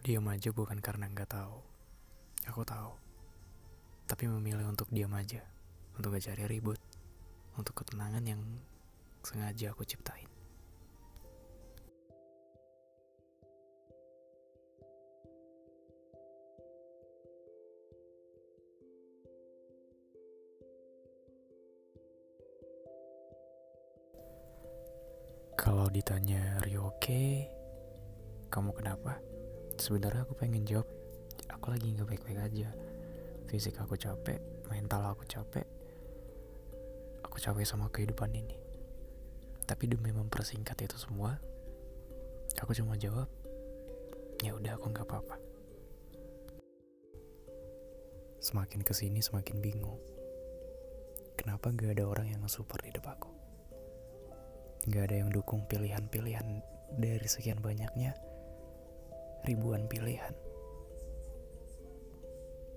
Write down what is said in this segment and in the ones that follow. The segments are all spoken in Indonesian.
Aku diam aja bukan karena nggak tahu. Aku tahu. Tapi memilih untuk diam aja. Untuk gak cari ribut. Untuk ketenangan yang sengaja aku ciptain. Kalau ditanya Rio oke, kamu kenapa? Sebenarnya aku pengen jawab, aku lagi nggak baik-baik aja. Fisik aku capek, mental aku capek. Aku capek sama kehidupan ini. Tapi demi mempersingkat itu semua, aku cuma jawab, ya udah aku nggak apa-apa. Semakin ke sini semakin bingung. Kenapa gak ada orang yang nge-support hidup aku? Gak ada yang dukung pilihan-pilihan dari sekian banyaknya ribuan pilihan.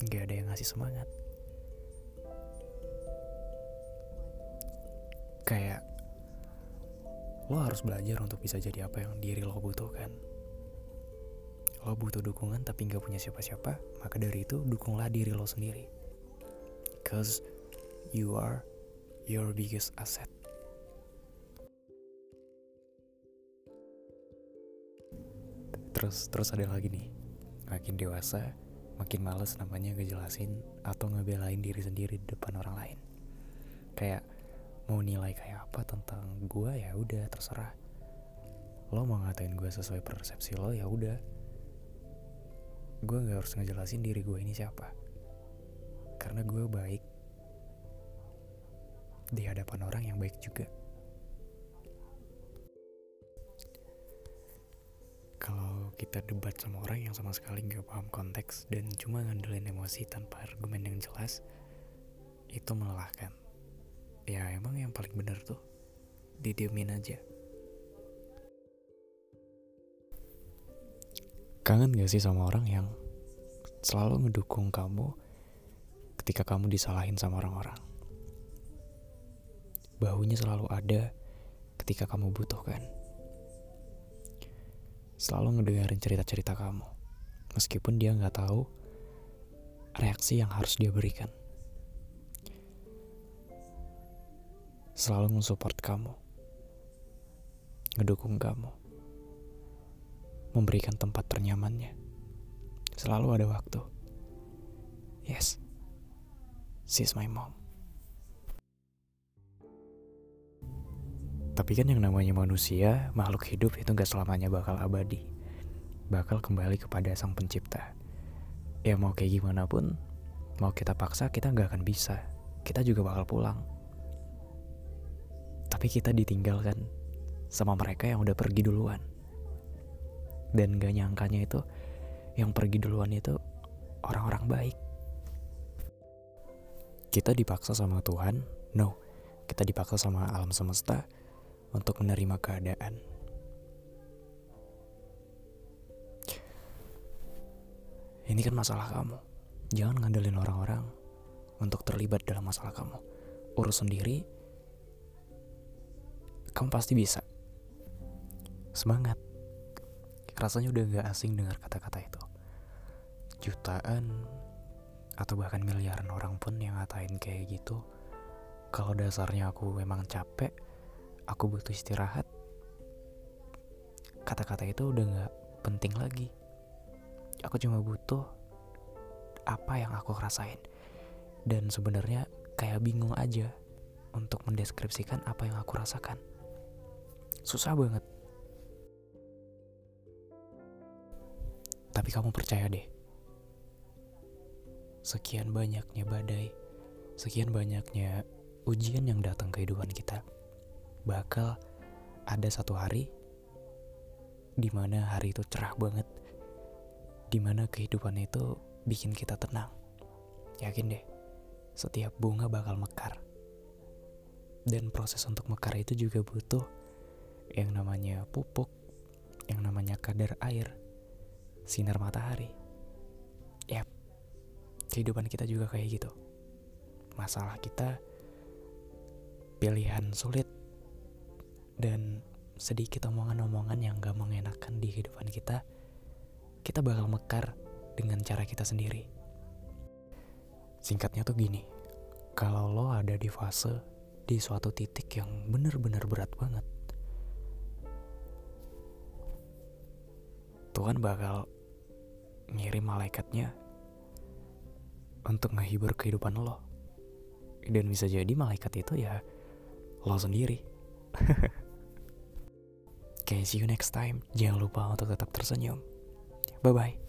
Gak ada yang ngasih semangat. Kayak lo harus belajar untuk bisa jadi apa yang diri lo butuhkan. Lo butuh dukungan tapi gak punya siapa-siapa, maka dari itu dukunglah diri lo sendiri. Cause you are your biggest asset. Terus terus ada lagi nih. Makin dewasa makin males namanya ngejelasin atau ngebelain diri sendiri di depan orang lain. Kayak mau nilai kayak apa tentang gue ya udah terserah. Lo mau ngatain gue sesuai persepsi lo ya udah. Gue nggak harus ngejelasin diri gue ini siapa. Karena gue baik di hadapan orang yang baik juga kita debat sama orang yang sama sekali nggak paham konteks dan cuma ngandelin emosi tanpa argumen yang jelas, itu melelahkan. Ya emang yang paling bener tuh, didiemin aja. Kangen gak sih sama orang yang selalu ngedukung kamu ketika kamu disalahin sama orang-orang? Bahunya selalu ada ketika kamu butuhkan selalu ngedengerin cerita-cerita kamu, meskipun dia nggak tahu reaksi yang harus dia berikan. Selalu mensupport kamu, ngedukung kamu, memberikan tempat ternyamannya. Selalu ada waktu. Yes, she's my mom. Tapi kan yang namanya manusia, makhluk hidup itu gak selamanya bakal abadi. Bakal kembali kepada sang pencipta. Ya mau kayak gimana pun, mau kita paksa kita gak akan bisa. Kita juga bakal pulang. Tapi kita ditinggalkan sama mereka yang udah pergi duluan. Dan gak nyangkanya itu, yang pergi duluan itu orang-orang baik. Kita dipaksa sama Tuhan? No. Kita dipaksa sama alam semesta? Untuk menerima keadaan. Ini kan masalah kamu. Jangan ngandelin orang-orang untuk terlibat dalam masalah kamu. Urus sendiri, kamu pasti bisa. Semangat. Rasanya udah gak asing dengar kata-kata itu. Jutaan atau bahkan miliaran orang pun yang ngatain kayak gitu. Kalau dasarnya aku memang capek, aku butuh istirahat kata-kata itu udah gak penting lagi. Aku cuma butuh apa yang aku rasain. Dan sebenarnya kayak bingung aja untuk mendeskripsikan apa yang aku rasakan. Susah banget. Tapi kamu percaya deh. Sekian banyaknya badai sekian banyaknya ujian yang datang ke kehidupan kita bakal ada satu hari di mana hari itu cerah banget, di mana kehidupan itu bikin kita tenang. Yakin deh, setiap bunga bakal mekar. Dan proses untuk mekar itu juga butuh yang namanya pupuk, yang namanya kadar air, sinar matahari. Yap, kehidupan kita juga kayak gitu. Masalah kita pilihan sulit dan sedikit omongan-omongan yang gak mengenakan di kehidupan kita kita bakal mekar dengan cara kita sendiri. Singkatnya tuh gini, kalau lo ada di fase di suatu titik yang bener-bener berat banget, Tuhan bakal ngirim malaikatnya untuk ngehibur kehidupan lo. Dan bisa jadi malaikat itu ya lo sendiri. See you next time. Jangan lupa untuk tetap tersenyum. Bye-bye.